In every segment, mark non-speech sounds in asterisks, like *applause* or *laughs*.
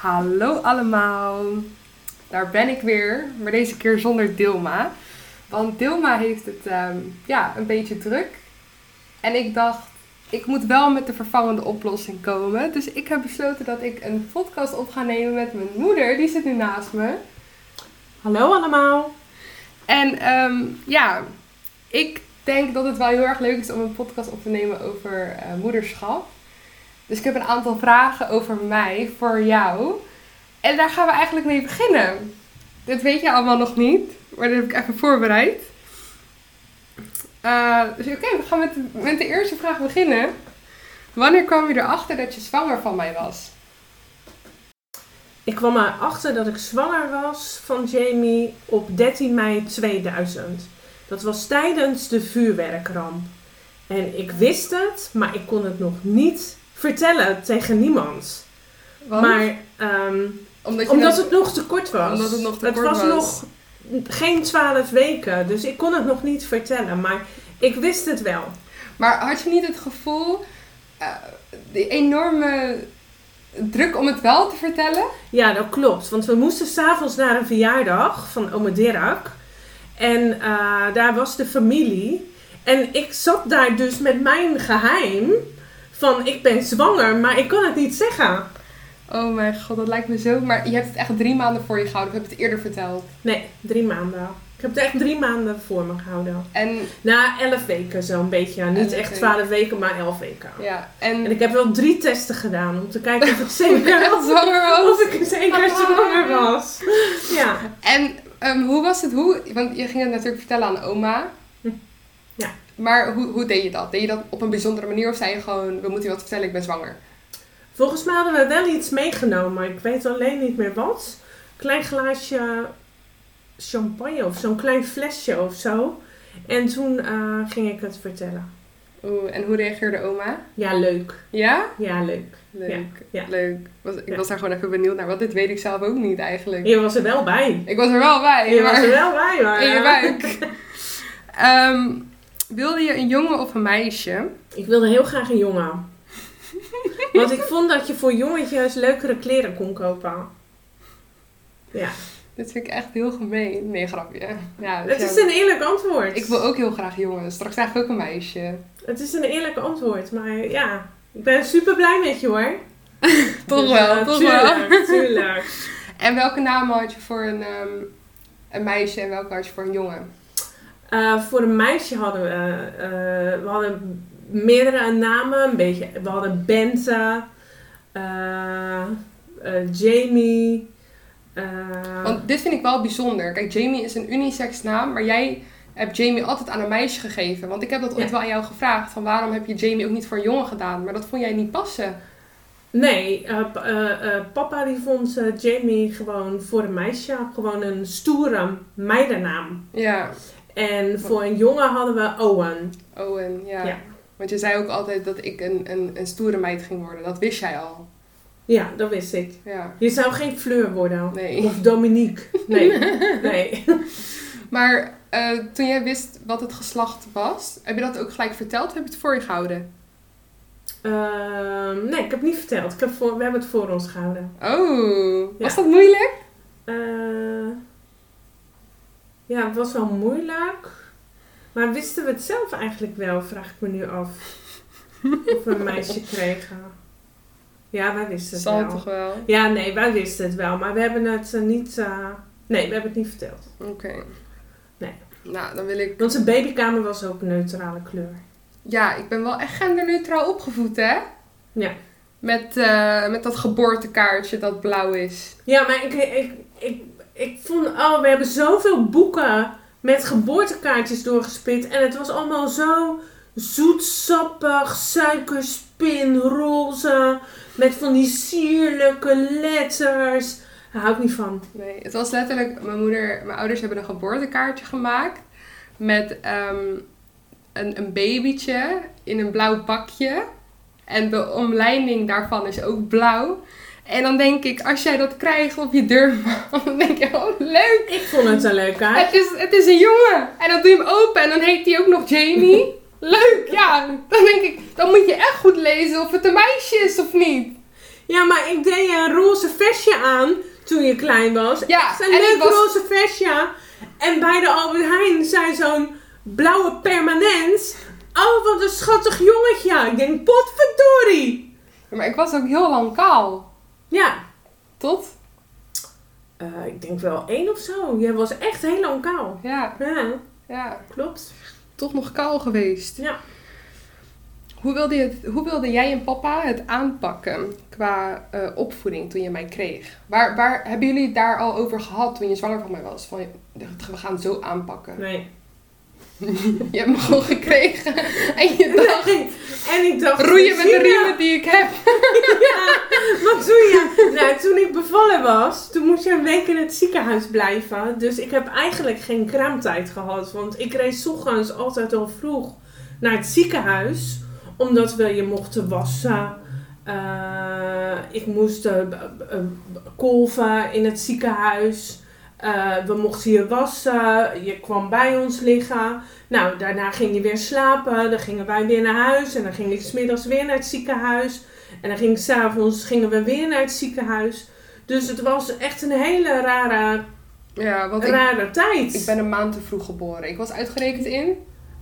Hallo allemaal. Daar ben ik weer, maar deze keer zonder Dilma. Want Dilma heeft het ehm, ja, een beetje druk. En ik dacht, ik moet wel met de vervangende oplossing komen. Dus ik heb besloten dat ik een podcast op ga nemen met mijn moeder. Die zit nu naast me. Hallo allemaal. En ehm, ja, ik denk dat het wel heel erg leuk is om een podcast op te nemen over eh, moederschap. Dus ik heb een aantal vragen over mij voor jou. En daar gaan we eigenlijk mee beginnen. Dit weet je allemaal nog niet, maar dat heb ik even voorbereid. Uh, dus oké, we gaan met de, met de eerste vraag beginnen. Wanneer kwam je erachter dat je zwanger van mij was? Ik kwam erachter dat ik zwanger was van Jamie op 13 mei 2000. Dat was tijdens de vuurwerkramp. En ik wist het, maar ik kon het nog niet vertellen tegen niemand. Want? Maar ehm, omdat, omdat het nog te kort was. Omdat het nog te het kort was was. nog geen 12 weken, dus ik kon het nog niet vertellen. Maar ik wist het wel. Maar had je niet het gevoel, eh die enorme druk om het wel te vertellen? Ja, dat klopt. Want we moesten s'avonds naar een verjaardag van ome Dirk. En eh, daar was de familie. En ik zat daar dus met mijn geheim van ik ben zwanger, maar ik kon het niet zeggen. Oh mijn god, dat lijkt me zo. Maar je hebt het echt drie maanden voor je gehouden. Of heb het eerder verteld? Nee, drie maanden. Ik heb het echt drie maanden voor me gehouden. En Na elf weken zo'n beetje. Niet echt twaalf weken, maar elf weken. ja, en, En ik heb wel drie testen gedaan om te kijken of ik *laughs* zeker, zwanger was. of ik zeker *laughs* zwanger was. Ja. En ehm, hoe was het? Hoe, want je ging het natuurlijk vertellen aan oma. Maar hoe, hoe deed je dat? Deed je dat op een bijzondere manier of zei je gewoon, we moeten je wat vertellen, ik ben zwanger? Volgens mij hadden we wel iets meegenomen. Ik weet alleen niet meer wat. Klein glaasje champagne of zo'n klein flesje of zo. En toen eh, ging ik het vertellen. Oeh, en hoe reageerde oma? Ja, leuk. Ja? Ja, leuk. Leuk, Ja, leuk. Was, ik Ja. was daar gewoon even benieuwd naar, want dit weet ik zelf ook niet eigenlijk. Je was er wel bij. Ik was er wel bij, Je maar was er wel bij, maar... *laughs* in je buik. *laughs* Ehm, wilde je een jongen of een meisje? Ik wilde heel graag een jongen. Want ik vond dat je voor jongetjes leukere kleren kon kopen. Ja, Dit vind ik echt heel gemeen. Nee, grapje. Ja, het is een eerlijk antwoord. Ik wil ook heel graag jongens. Straks krijg ik ook een meisje. Het is een eerlijk antwoord, maar ja. Ik ben super blij met je hoor. *laughs* Toch Dus, wel, eh, toch tuurlijk, wel. Tuurlijk. *laughs* En welke namen had je voor een, ehm, een meisje en welke had je voor een jongen? Eh, voor een meisje hadden we, eh, we hadden meerdere namen. Een beetje, we hadden eh, eh, Jamie. eh, Want dit vind ik wel bijzonder. Kijk, Jamie is een unisex naam, maar jij hebt Jamie altijd aan een meisje gegeven. Want ik heb dat ooit Ja. wel aan jou gevraagd. Van waarom heb je Jamie ook niet voor een jongen gedaan? Maar dat vond jij niet passen. nee, eh, pa- eh, eh, papa die vond eh, Jamie gewoon voor een meisje gewoon een stoere meidennaam. Ja, En voor een jongen hadden we Owen. Owen, ja. Ja. Want je zei ook altijd dat ik een, een, een stoere meid ging worden. Dat wist jij al. Ja, dat wist ik. Ja, Je zou geen Fleur worden. nee. Of Dominique. Nee, *laughs* nee. Maar eh, toen jij wist wat het geslacht was, heb je dat ook gelijk verteld? Of heb je het voor je gehouden? Ehm, nee, ik heb het niet verteld. Ik heb voor, we hebben het voor ons gehouden. Oh, was dat moeilijk? Eh, ja, het was wel moeilijk. Maar wisten we het zelf eigenlijk wel, vraag ik me nu af. Of we een meisje *laughs* kregen. Ja, wij wisten het Zal wel. toch wel? Ja, nee, wij wisten het wel. Maar we hebben het eh, niet... eh, nee, we hebben het niet verteld. Oké. Nee. Nou, dan wil ik... Want zijn babykamer was ook een neutrale kleur. Ja, ik ben wel echt genderneutraal opgevoed, hè? Ja. Met, eh, met dat geboortekaartje dat blauw is. Ja, maar ik, ik, ik, ik vond... Oh, we hebben zoveel boeken met geboortekaartjes doorgespit. En het was allemaal zo zoetsappig, suikerspin, roze. Met van die sierlijke letters. Daar hou ik niet van. Nee, het was letterlijk... Mijn moeder... Mijn ouders hebben een geboortekaartje gemaakt. Met ehm, een, een babytje in een blauw pakje. En de omleiding daarvan is ook blauw. En dan denk ik, als jij dat krijgt op je deur, *laughs* dan denk je, oh leuk. Ik vond het een leuk kaart. Het is, het is een jongen. En dan doe je hem open en dan heet hij ook nog Jamie. *laughs* Leuk, ja. Dan denk ik, dan moet je echt goed lezen of het een meisje is of niet. Ja, maar ik deed een roze vestje aan toen je klein was. Ja, Echt een en leuk was- roze vestje. En bij de Albert Heijn zei zo'n blauwe permanent. Oh, wat een schattig jongetje. Ik denk, potverdorie. Ja, maar ik was ook heel lang kaal. Ja, Tot? eh, ik denk wel één of zo. Jij was echt heel lang kaal. Ja, Ja, ja. klopt. Toch nog kaal geweest. Ja. Hoe wilde, je het, hoe wilde jij en papa het aanpakken qua eh, opvoeding toen je mij kreeg? Waar, waar hebben jullie het daar al over gehad toen je zwanger van mij was? Van, we gaan het zo aanpakken. Nee. *laughs* Je hebt me gewoon gekregen. En je *laughs* dacht, En ik dacht... roeien met de riemen die ik heb. *laughs* Ja, wat doe je? Nou, toen ik bevallen was, toen moest je een week in het ziekenhuis blijven. Dus ik heb eigenlijk geen kraamtijd gehad. Want ik reed ochtends altijd al vroeg naar het ziekenhuis. Omdat we je mochten wassen. Eh, ik moest b- kolven in het ziekenhuis. Eh, we mochten je wassen. Je kwam bij ons liggen. Nou, daarna ging je weer slapen. Dan gingen wij weer naar huis. En dan ging ik smiddags weer naar het ziekenhuis. En dan ging s'avonds gingen we weer naar het ziekenhuis. Dus het was echt een hele rare, Ja, want ik, rare tijd. ik ben een maand te vroeg geboren. Ik was uitgerekend in.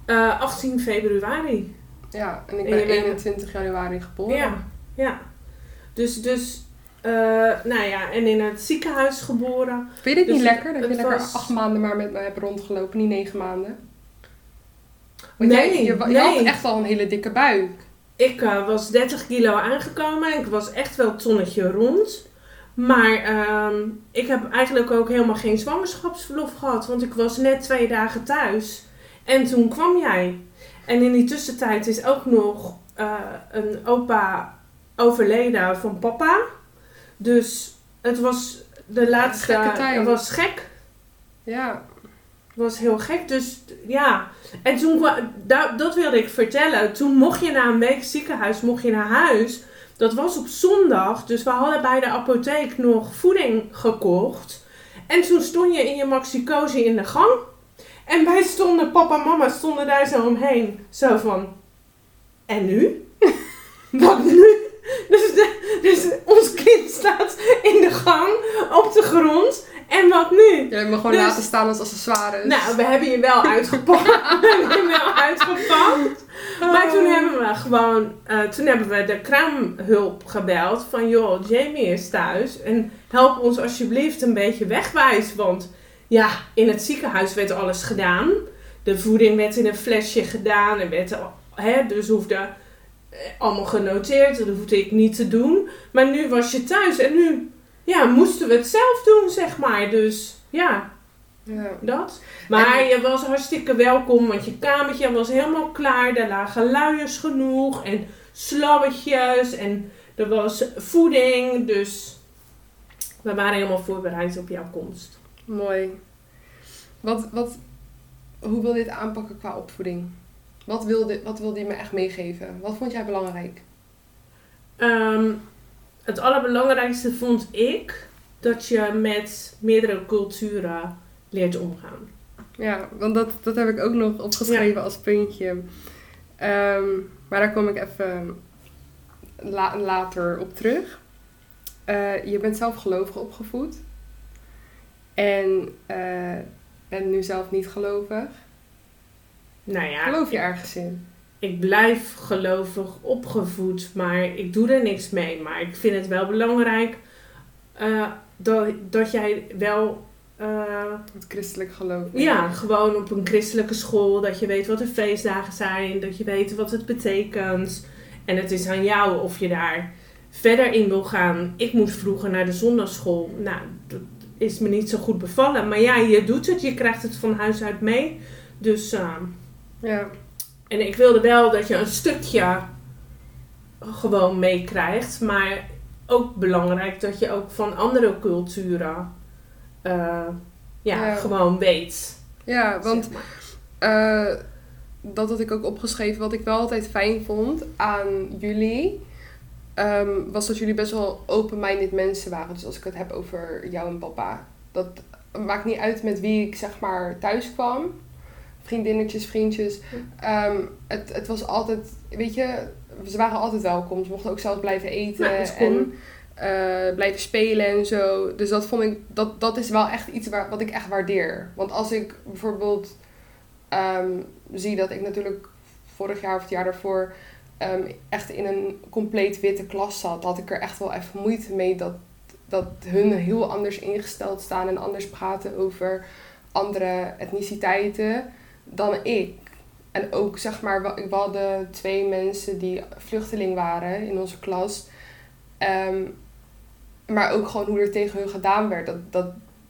Eh, 18 februari. Ja, en ik En ben je bent- 21 januari geboren. Ja, ja. Dus, dus eh, nou ja, en in het ziekenhuis geboren. Vind je dit Dus niet lekker? Dat je het lekker was- acht maanden maar met me hebt rondgelopen, niet negen maanden? Nee, jij, je, had echt al een hele dikke buik. Ik eh, was 30 kilo aangekomen. Ik was echt wel tonnetje rond. Maar ehm, ik heb eigenlijk ook helemaal geen zwangerschapsverlof gehad. Want ik was net twee dagen thuis. En toen kwam jij. En in die tussentijd is ook nog eh, een opa overleden van papa. Dus het was de laatste... Tijd. Het was gek. Ja. Het was heel gek, dus ja. En toen, kwa- da- dat wilde ik vertellen. Toen mocht je na een week ziekenhuis, mocht je naar huis. Dat was op zondag, dus we hadden bij de apotheek nog voeding gekocht. En toen stond je in je maxicosi in de gang. En wij stonden, papa en mama stonden daar zo omheen. Zo van, en nu? *laughs* Wat nu? Dus, de- dus ons kind *laughs* staat in de gang, op de grond. En wat nu? Je hebt me gewoon Dus- laten staan als accessoires. Nou, we hebben je wel uitgepakt. *laughs* we hebben je wel uitgepakt. Maar toen hebben we gewoon, eh, toen hebben we de kraamhulp gebeld. Van joh, Jamie is thuis. En help ons alsjeblieft een beetje wegwijs. Want ja, in het ziekenhuis werd alles gedaan. De voeding werd in een flesje gedaan. En werd, hè, dus hoefde allemaal genoteerd. Dat hoefde ik niet te doen. Maar nu was je thuis. En nu ja, moesten we het zelf doen, zeg maar. Dus ja, Ja. dat. Maar je was hartstikke welkom, want je kamertje was helemaal klaar. Er lagen luiers genoeg en slabbetjes en er was voeding. Dus we waren helemaal voorbereid op jouw komst. Mooi. Wat, wat, hoe wil je dit aanpakken qua opvoeding? Wat wilde, wat wilde je me echt meegeven? Wat vond jij belangrijk? Ehm, het allerbelangrijkste vond ik dat je met meerdere culturen leert omgaan. Ja, want dat, dat heb ik ook nog opgeschreven als puntje. Ehm, maar daar kom ik even la- later op terug. Eh, je bent zelf gelovig opgevoed. En eh bent nu zelf niet gelovig. Nou ja, Geloof je ergens in? ik blijf gelovig opgevoed, maar ik doe er niks mee. Maar ik vind het wel belangrijk eh, dat, dat jij wel, eh, Het christelijk geloof. ja, gewoon op een christelijke school, dat je weet wat de feestdagen zijn, dat je weet wat het betekent. En het is aan jou of je daar verder in wil gaan. Ik moest vroeger naar de zondagschool. Nou, dat is me niet zo goed bevallen. Maar ja, je doet het, je krijgt het van huis uit mee. Dus. eh, Ja, en ik wilde wel dat je een stukje gewoon meekrijgt. Maar ook belangrijk dat je ook van andere culturen eh, ja, Ja. gewoon weet. ja want zeg maar. Eh, dat had ik ook opgeschreven. Wat ik wel altijd fijn vond aan jullie. ehm, was dat jullie best wel open-minded mensen waren. Dus als ik het heb over jou en papa. Dat maakt niet uit met wie ik zeg maar thuis kwam. Vriendinnetjes, vriendjes. Ehm, het, het was altijd, weet je, ze waren altijd welkom. Ze mochten ook zelf blijven eten. Nou, en eh, blijven spelen en zo. Dus dat vond ik, dat, dat is wel echt iets waar, wat ik echt waardeer. Want als ik bijvoorbeeld ehm, zie dat ik natuurlijk vorig jaar of het jaar daarvoor ehm, echt in een compleet witte klas zat, had ik er echt wel even moeite mee dat, dat hun heel anders ingesteld staan en anders praten over andere etniciteiten dan ik. En ook zeg maar, we we hadden twee mensen die vluchteling waren in onze klas. Ehm, maar ook gewoon hoe er tegen hun gedaan werd. Dat, dat,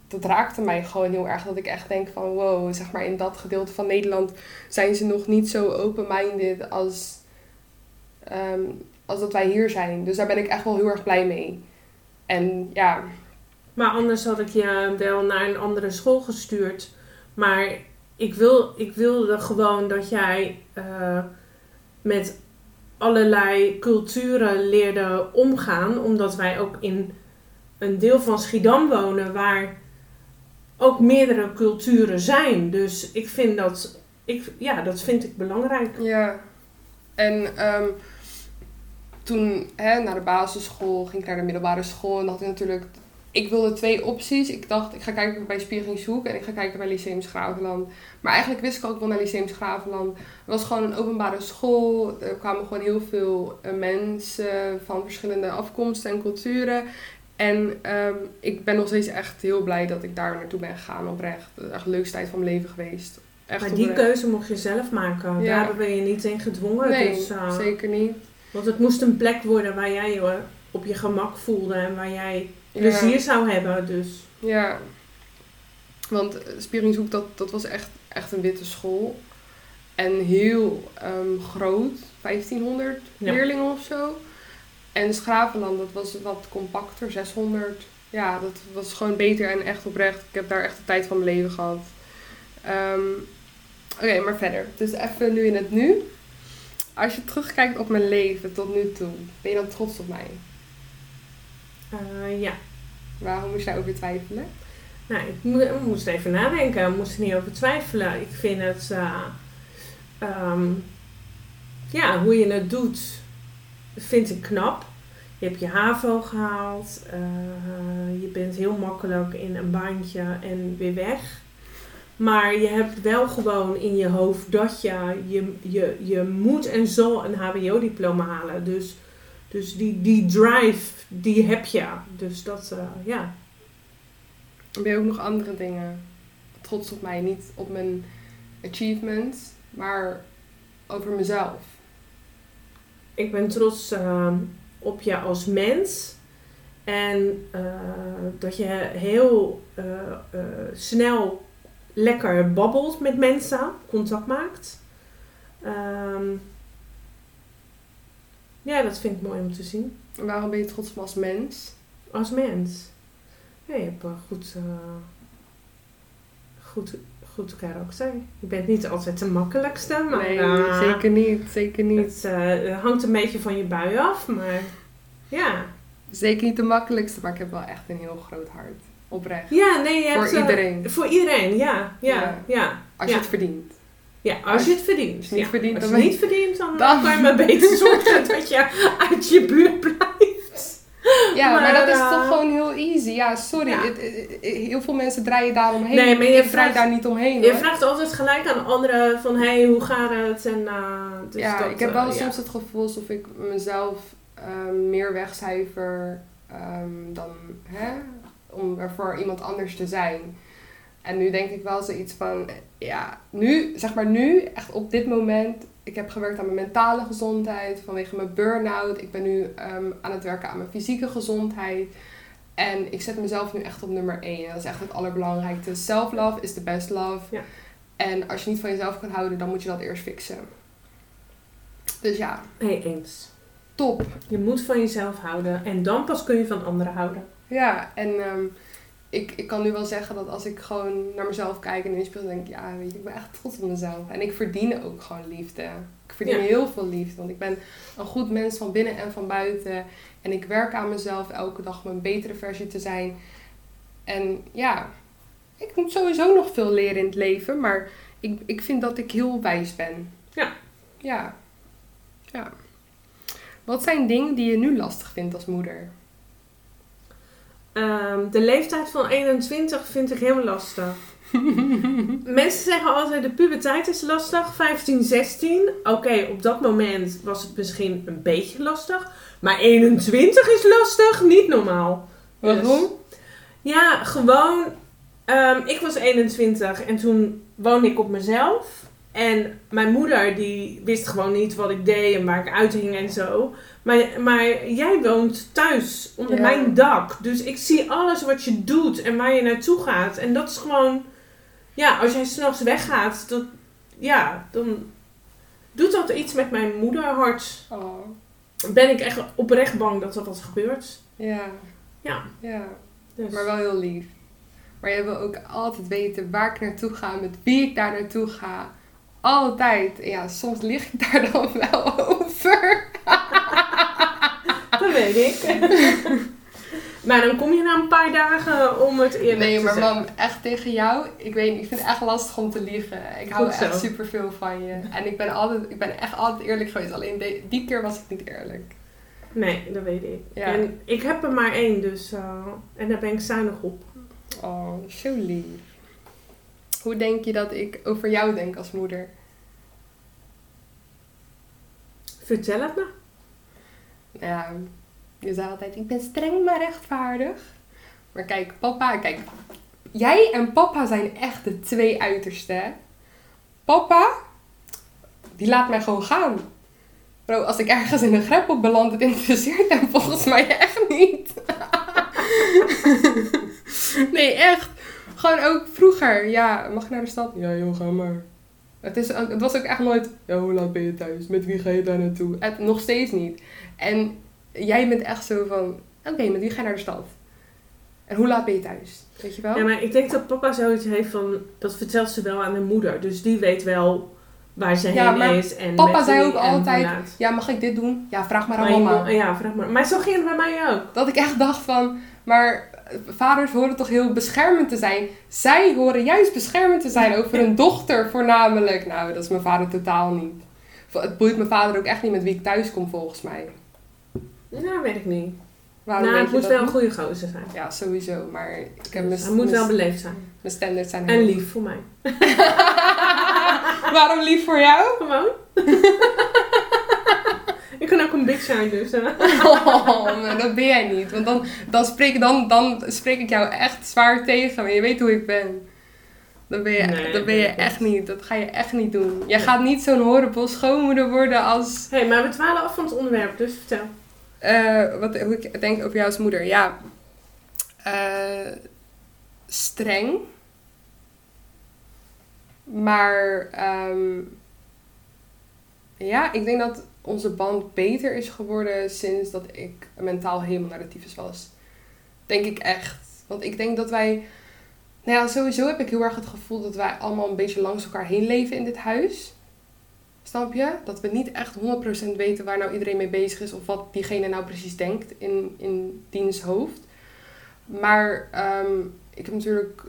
dat raakte mij gewoon heel erg. Dat ik echt denk van wow, zeg maar in dat gedeelte van Nederland zijn ze nog niet zo open-minded als, ehm, als dat wij hier zijn. Dus daar ben ik echt wel heel erg blij mee. En ja, Maar anders had ik je wel naar een andere school gestuurd. Maar ik, wil, ik wilde gewoon dat jij eh, met allerlei culturen leerde omgaan. Omdat wij ook in een deel van Schiedam wonen waar ook meerdere culturen zijn. Dus ik vind dat, ik, ja, dat vind ik belangrijk. Ja, en ehm, toen hè, naar de basisschool ging ik naar de middelbare school en had ik natuurlijk. Ik wilde twee opties. Ik dacht, ik ga kijken bij Spieringshoek en ik ga kijken bij Lyceum Schravenland. Maar eigenlijk wist ik ook wel naar Lyceum Schravenland. Het was gewoon een openbare school. Er kwamen gewoon heel veel eh, mensen van verschillende afkomsten en culturen. En ehm, ik ben nog steeds echt heel blij dat ik daar naartoe ben gegaan, oprecht. Echt de leukste tijd van mijn leven geweest. Echt Maar die oprecht. keuze mocht je zelf maken. Ja. Daar ben je niet in gedwongen. Nee, dus, uh, zeker niet. Want het moest een plek worden waar jij je op je gemak voelde en waar jij. Plezier zou hebben. Dus Ja, want Spieringshoek, dat, dat was echt, echt een witte school. En heel ehm, groot, 1500 Ja. leerlingen of zo. En Schravenland, dat was wat compacter, 600. Ja, dat was gewoon beter en echt oprecht. Ik heb daar echt de tijd van mijn leven gehad. Ehm, Oké, maar verder. Dus even nu in het nu. Als je terugkijkt op mijn leven tot nu toe, ben je dan trots op mij? Eh, ja. Waarom moest je daarover twijfelen? Nou, ik, mo- ik moest even nadenken. Ik moest er niet over twijfelen. Ik vind het... eh, ehm, ja, hoe je het doet, vind ik knap. Je hebt je HAVO gehaald. eh, je bent heel makkelijk in een baantje en weer weg. Maar je hebt wel gewoon in je hoofd dat je, je, je, je moet en zal een HBO-diploma halen. Dus, dus die, die drive, die heb je. Dus dat, eh, ja. Ben je ook nog andere dingen trots op mij? Niet op mijn achievements, maar over mezelf. Ik ben trots eh, op je als mens. En eh, dat je heel eh, snel lekker babbelt met mensen, contact maakt. Ehm, ja, dat vind ik mooi om te zien. En waarom ben je trots op als mens? Als mens. Ja, je hebt een goed, eh, goed, goed karakter. Je bent niet altijd de makkelijkste, maar nee, eh, zeker niet. Zeker niet. het eh, hangt een beetje van je bui af. Maar ja, Zeker niet de makkelijkste, maar ik heb wel echt een heel groot hart. Oprecht. ja nee, je Voor hebt, iedereen. voor iedereen, ja. Ja, Ja. ja. Als je het verdient. Ja, als je het verdient. Als je het niet Ja. verdient, als je het niet verdient, dan, dan- kan je maar beter *laughs* zorgen dat je uit je buurt blijft. Ja, maar, Maar, dat is eh, toch gewoon heel easy. Ja, sorry. Ja. Het- het- het- heel veel mensen draaien daaromheen. Nee, maar je ik draai daar niet omheen. Je hoor. vraagt altijd gelijk aan anderen van, hé, hey, hoe gaat het? En, eh, dus ja, dat, ik heb eh, wel ja. soms het gevoel alsof ik mezelf ehm, meer wegcijfer ehm, dan hè, om er voor iemand anders te zijn. En nu denk ik wel zoiets van, ja, nu, zeg maar nu, echt op dit moment, ik heb gewerkt aan mijn mentale gezondheid vanwege mijn burn-out. Ik ben nu ehm, aan het werken aan mijn fysieke gezondheid. En ik zet mezelf nu echt op nummer één. Dat is echt het allerbelangrijkste. Self-love is the best love. Ja. En als je niet van jezelf kan houden, dan moet je dat eerst fixen. Dus ja, Hey, eens. top. Je moet van jezelf houden en dan pas kun je van anderen houden. Ja, en ehm, ik, ik kan nu wel zeggen dat als ik gewoon naar mezelf kijk en in de spiegel denk, ja, weet je, ik ben echt trots op mezelf. En ik verdien ook gewoon liefde. Ik verdien Ja. heel veel liefde, want ik ben een goed mens van binnen en van buiten. En ik werk aan mezelf elke dag om een betere versie te zijn. En ja, ik moet sowieso nog veel leren in het leven, maar ik, ik vind dat ik heel wijs ben. Ja. Ja. Ja. Wat zijn dingen die je nu lastig vindt als moeder? Ehm, de leeftijd van 21 vind ik heel lastig. *laughs* Mensen zeggen altijd de puberteit is lastig, 15, 16. Oké, op dat moment was het misschien een beetje lastig. Maar 21 is lastig, niet normaal. Waarom? Dus- ja, gewoon. ehm, ik was 21 en toen woonde ik op mezelf. En mijn moeder die wist gewoon niet wat ik deed en waar ik uithing en zo. Maar, maar jij woont thuis onder Ja. mijn dak. Dus ik zie alles wat je doet en waar je naartoe gaat. En dat is gewoon... Ja, als jij s'nachts weggaat, dat, ja, dan doet dat iets met mijn moederhart. Oh, Ben ik echt oprecht bang dat dat wat gebeurt. ja. Ja. Ja, Dus. maar wel heel lief. Maar je wil ook altijd weten waar ik naartoe ga, met wie ik daar naartoe ga. Altijd. Ja, soms lig ik daar dan wel over. *laughs* Dat weet ik. *laughs* maar dan kom je na een paar dagen om het eerlijk Nee, te maar zeggen. mam, echt tegen jou. Ik weet niet, ik vind het echt lastig om te liegen. Ik hou echt superveel van je. En ik ben, altijd, ik ben echt altijd eerlijk geweest. Alleen de- die keer was ik niet eerlijk. Nee, dat weet ik. Ja. En ik heb er maar één, dus... eh, en daar ben ik zuinig op. Oh, zo lief. Hoe denk je dat ik over jou denk als moeder? Vertel het me. Ja, je zei altijd, ik ben streng maar rechtvaardig. Maar kijk, papa, kijk, jij en papa zijn echt de twee uitersten. hè? Papa, die laat mij gewoon gaan. Bro, als ik ergens in een greppel beland, het interesseert hem volgens mij echt niet. *laughs* nee, echt. Gewoon ook vroeger. Ja, mag ik naar de stad? Ja, joh, ga maar. Het, is, het was ook echt nooit, ja, hoe laat ben je thuis? Met wie ga je daar naartoe? Het, nog steeds niet. En jij bent echt zo van, oké, met wie ga je naar de stad? En hoe laat ben je thuis? Weet je wel? Ja, maar ik denk dat papa zoiets heeft van... Dat vertelt ze wel aan de moeder. Dus die weet wel waar ze Ja, heen maar is. En Papa zei ook altijd, ja, mag ik dit doen? Ja, vraag maar aan Maar mama. ja, vraag maar. Maar zo ging het bij mij ook. Dat ik echt dacht van, maar vaders horen toch heel beschermend te zijn. Zij horen juist beschermend te zijn over een dochter voornamelijk. Nou, dat is mijn vader totaal niet. Het boeit mijn vader ook echt niet met wie ik thuis kom volgens mij. Nou, weet ik niet. Waarom nou, het moet wel een goede gozer zijn. Ja, sowieso. Maar ik heb mijn, Hij moet wel beleefd zijn. mijn standards zijn En lief voor mij. *laughs* Waarom lief voor jou? Gewoon. *laughs* ik kan ook een bitch zijn, dus. eh. *laughs* Oh, maar dat ben jij niet. Want dan, dan, spreek, dan, dan spreek ik jou echt zwaar tegen. Maar je weet hoe ik ben. Dat ben je, Nee, dat ben je echt niet. niet. Dat ga je echt niet doen. Jij Nee. gaat niet zo'n horrible schoonmoeder worden als... Hé, hey, maar we dwalen af van het onderwerp, dus vertel. eh, wat, hoe ik denk over jou als moeder. Ja. Eh, streng. Maar... ehm, ja, ik denk dat onze band beter is geworden sinds dat ik mentaal helemaal naar de tyfus was. Denk ik echt. Want ik denk dat wij... Nou ja, sowieso heb ik heel erg het gevoel dat wij allemaal een beetje langs elkaar heen leven in dit huis. Snap je? Dat we niet echt 100% weten waar nou iedereen mee bezig is of wat diegene nou precies denkt in, in diens hoofd. Maar ehm, ik heb natuurlijk,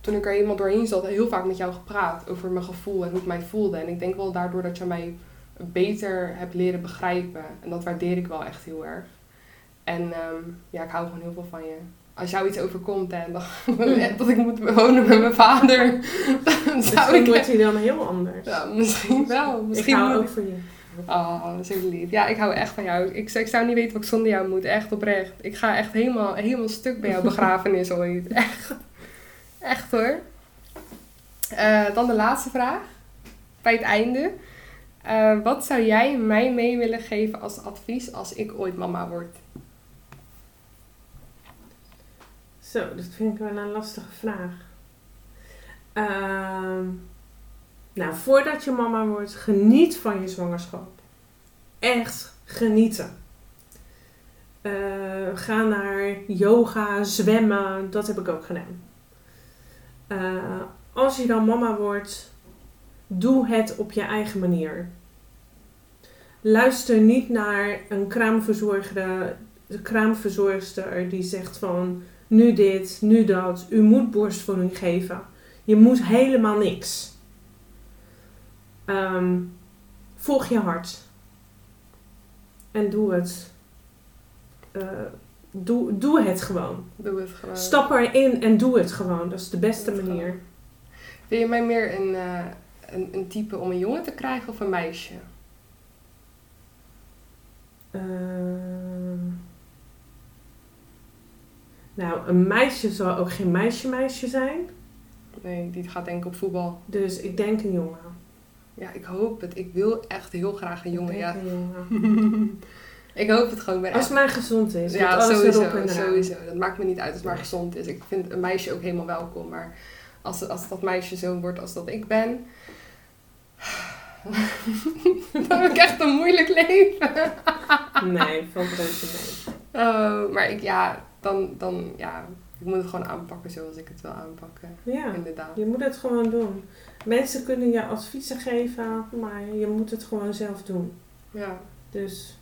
toen ik er helemaal doorheen zat, heel vaak met jou gepraat over mijn gevoel en hoe ik mij voelde. En ik denk wel daardoor dat je mij beter hebt leren begrijpen. En dat waardeer ik wel echt heel erg. En ehm, ja, ik hou gewoon heel veel van je. Als jou iets overkomt en dan, *laughs* dat ik moet wonen met mijn vader, *laughs* dan zou ik... wordt hij dan heel anders. Ja, misschien wel. Misschien ik hou ook van je. Oh, dat is lief. Ja, ik hou echt van jou. Ik, zou- ik zou niet weten wat ik zonder jou moet. Echt oprecht. Ik ga echt helemaal, helemaal stuk bij jouw *laughs* begrafenis ooit. Echt. Echt hoor. Eh, dan de laatste vraag. Bij het einde. Eh, wat zou jij mij mee willen geven als advies als ik ooit mama word? Zo, dat vind ik wel een lastige vraag. Ehm, nou, voordat je mama wordt, geniet van je zwangerschap. Echt genieten. Eh, ga naar yoga, zwemmen, dat heb ik ook gedaan. Eh, als je dan mama wordt, doe het op je eigen manier. Luister niet naar een kraamverzorger, de kraamverzorgster die zegt van nu dit, nu dat. U moet borstvoeding geven. Je moet helemaal niks. Ehm, volg je hart. En doe het. eh, doe, doe het gewoon. Doe het gewoon. Stap erin en doe het gewoon. Dat is de beste manier. Vind je mij meer een, eh, een, een type om een jongen te krijgen of een meisje? Ehm. nou, een meisje zal ook geen meisje-meisje zijn. Nee, die gaat denk ik op voetbal. Dus ik denk een jongen. Ja, ik hoop het. Ik wil echt heel graag een jongen, Ik ja. een jongen. *laughs* ik hoop het gewoon. Ben Als het maar gezond is. Ja, alles erop sowieso, en sowieso. Dat maakt me niet uit als het maar gezond is. Ik vind een meisje ook helemaal welkom. Maar als, als dat meisje zo wordt als dat ik ben... *laughs* dan heb ik echt een moeilijk leven. Nee, valt reuze mee. Oh, maar ik, ja, dan, dan, ja, ik moet het gewoon aanpakken zoals ik het wil aanpakken. Ja, Inderdaad. je moet het gewoon doen. Mensen kunnen je adviezen geven, maar je moet het gewoon zelf doen. Ja, Dus,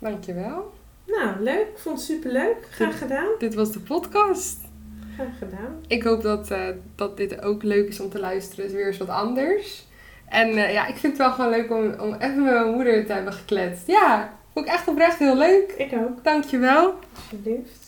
dankjewel. nou, leuk. Ik vond het superleuk. Graag gedaan. Dit was de podcast. Graag gedaan. Ik hoop dat, eh, dat dit ook leuk is om te luisteren. Het is weer eens wat anders. En eh, ja, ik vind het wel gewoon leuk om, om even met mijn moeder te hebben gekletst. Ja, vond ik echt oprecht heel leuk. Ik ook, Dankjewel. alsjeblieft.